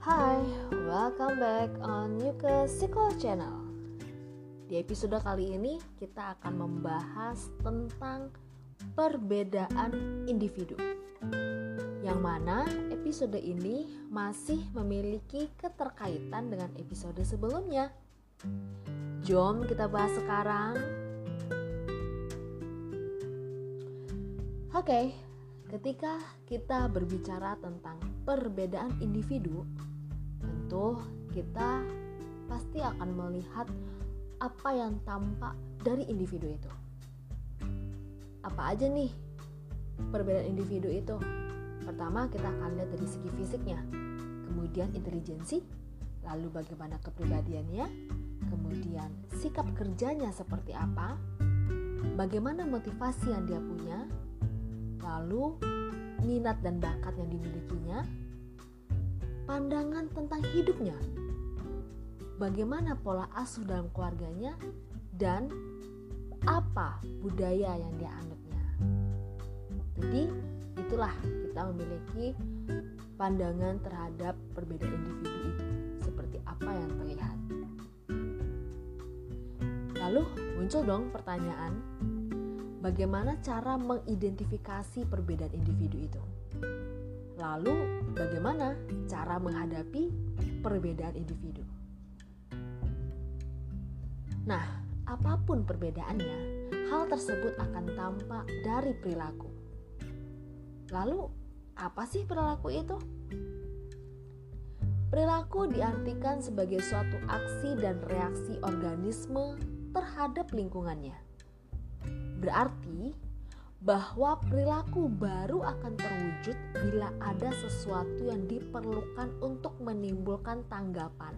Hai, welcome back on Yuka Psycho Channel. Di episode kali ini kita akan membahas tentang perbedaan individu. Yang mana episode ini masih memiliki keterkaitan dengan episode sebelumnya. Jom kita bahas sekarang. Oke, okay, ketika kita berbicara tentang perbedaan individu, tentu kita pasti akan melihat apa yang tampak dari individu itu. Apa aja nih perbedaan individu itu? Pertama kita akan lihat dari segi fisiknya, kemudian intelijensi, lalu bagaimana kepribadiannya, kemudian sikap kerjanya seperti apa, bagaimana motivasi yang dia punya, lalu minat dan bakat yang dimilikinya, pandangan tentang hidupnya, bagaimana pola asuh dalam keluarganya, dan apa budaya yang dia anutnya. Jadi, itulah kita memiliki pandangan terhadap perbedaan individu itu seperti apa yang terlihat. Lalu muncul dong pertanyaan, bagaimana cara mengidentifikasi perbedaan individu itu? Lalu, bagaimana cara menghadapi perbedaan individu? Nah, apa pun perbedaannya, hal tersebut akan tampak dari perilaku. Lalu, apa sih perilaku itu? Perilaku diartikan sebagai suatu aksi dan reaksi organisme terhadap lingkungannya. Berarti bahwa perilaku baru akan terwujud bila ada sesuatu yang diperlukan untuk menimbulkan tanggapan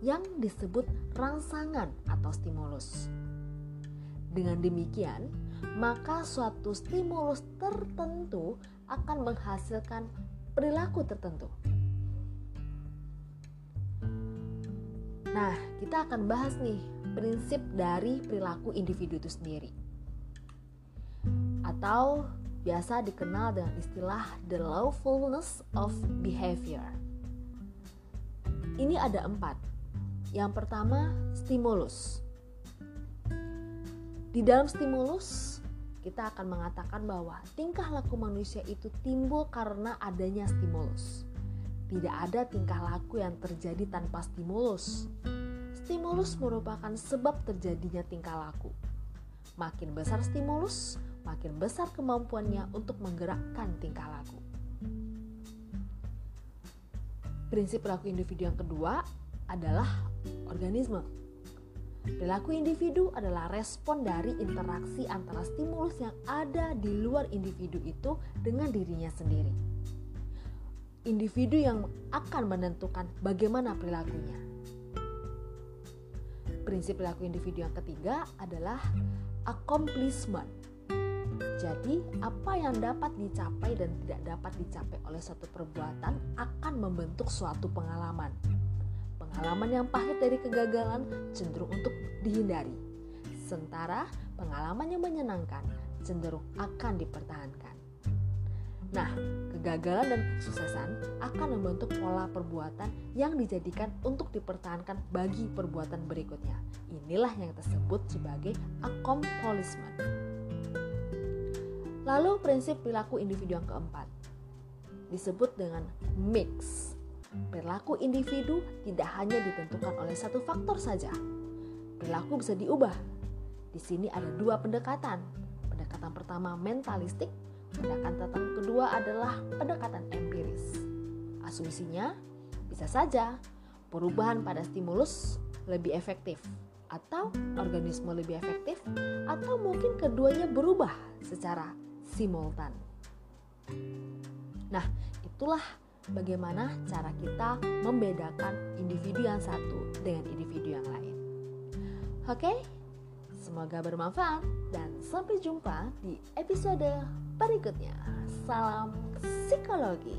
yang disebut rangsangan atau stimulus. Dengan demikian, maka suatu stimulus tertentu akan menghasilkan perilaku tertentu. Nah, kita akan bahas nih prinsip dari perilaku individu itu sendiri. Atau biasa dikenal dengan istilah the lawfulness of behavior. Ini ada empat, yang pertama, stimulus. Di dalam stimulus, kita akan mengatakan bahwa tingkah laku manusia itu timbul karena adanya stimulus. Tidak ada tingkah laku yang terjadi tanpa stimulus. Stimulus merupakan sebab terjadinya tingkah laku. Makin besar stimulus, makin besar kemampuannya untuk menggerakkan tingkah laku. Prinsip perilaku individu yang kedua adalah organisme. Perilaku individu adalah respon dari interaksi antara stimulus yang ada di luar individu itu dengan dirinya sendiri. Individu yang akan menentukan bagaimana perilakunya. Prinsip perilaku individu yang ketiga adalah accomplishment. Jadi, apa yang dapat dicapai dan tidak dapat dicapai oleh suatu perbuatan akan membentuk suatu pengalaman. Pengalaman yang pahit dari kegagalan cenderung untuk dihindari. Sementara pengalaman yang menyenangkan cenderung akan dipertahankan. Nah, kegagalan dan kesuksesan akan membentuk pola perbuatan yang dijadikan untuk dipertahankan bagi perbuatan berikutnya. Inilah yang tersebut sebagai accomplishment. Lalu prinsip perilaku individu yang keempat disebut dengan mix Perilaku individu tidak hanya ditentukan oleh satu faktor saja. Perilaku bisa diubah. Di sini ada dua pendekatan. Pendekatan pertama mentalistik, pendekatan kedua adalah pendekatan empiris. Asumsinya bisa saja perubahan pada stimulus lebih efektif atau organisme lebih efektif atau mungkin keduanya berubah secara simultan. Nah, itulah bagaimana cara kita membedakan individu yang satu dengan individu yang lain. Oke, semoga bermanfaat dan sampai jumpa di episode berikutnya. Salam psikologi.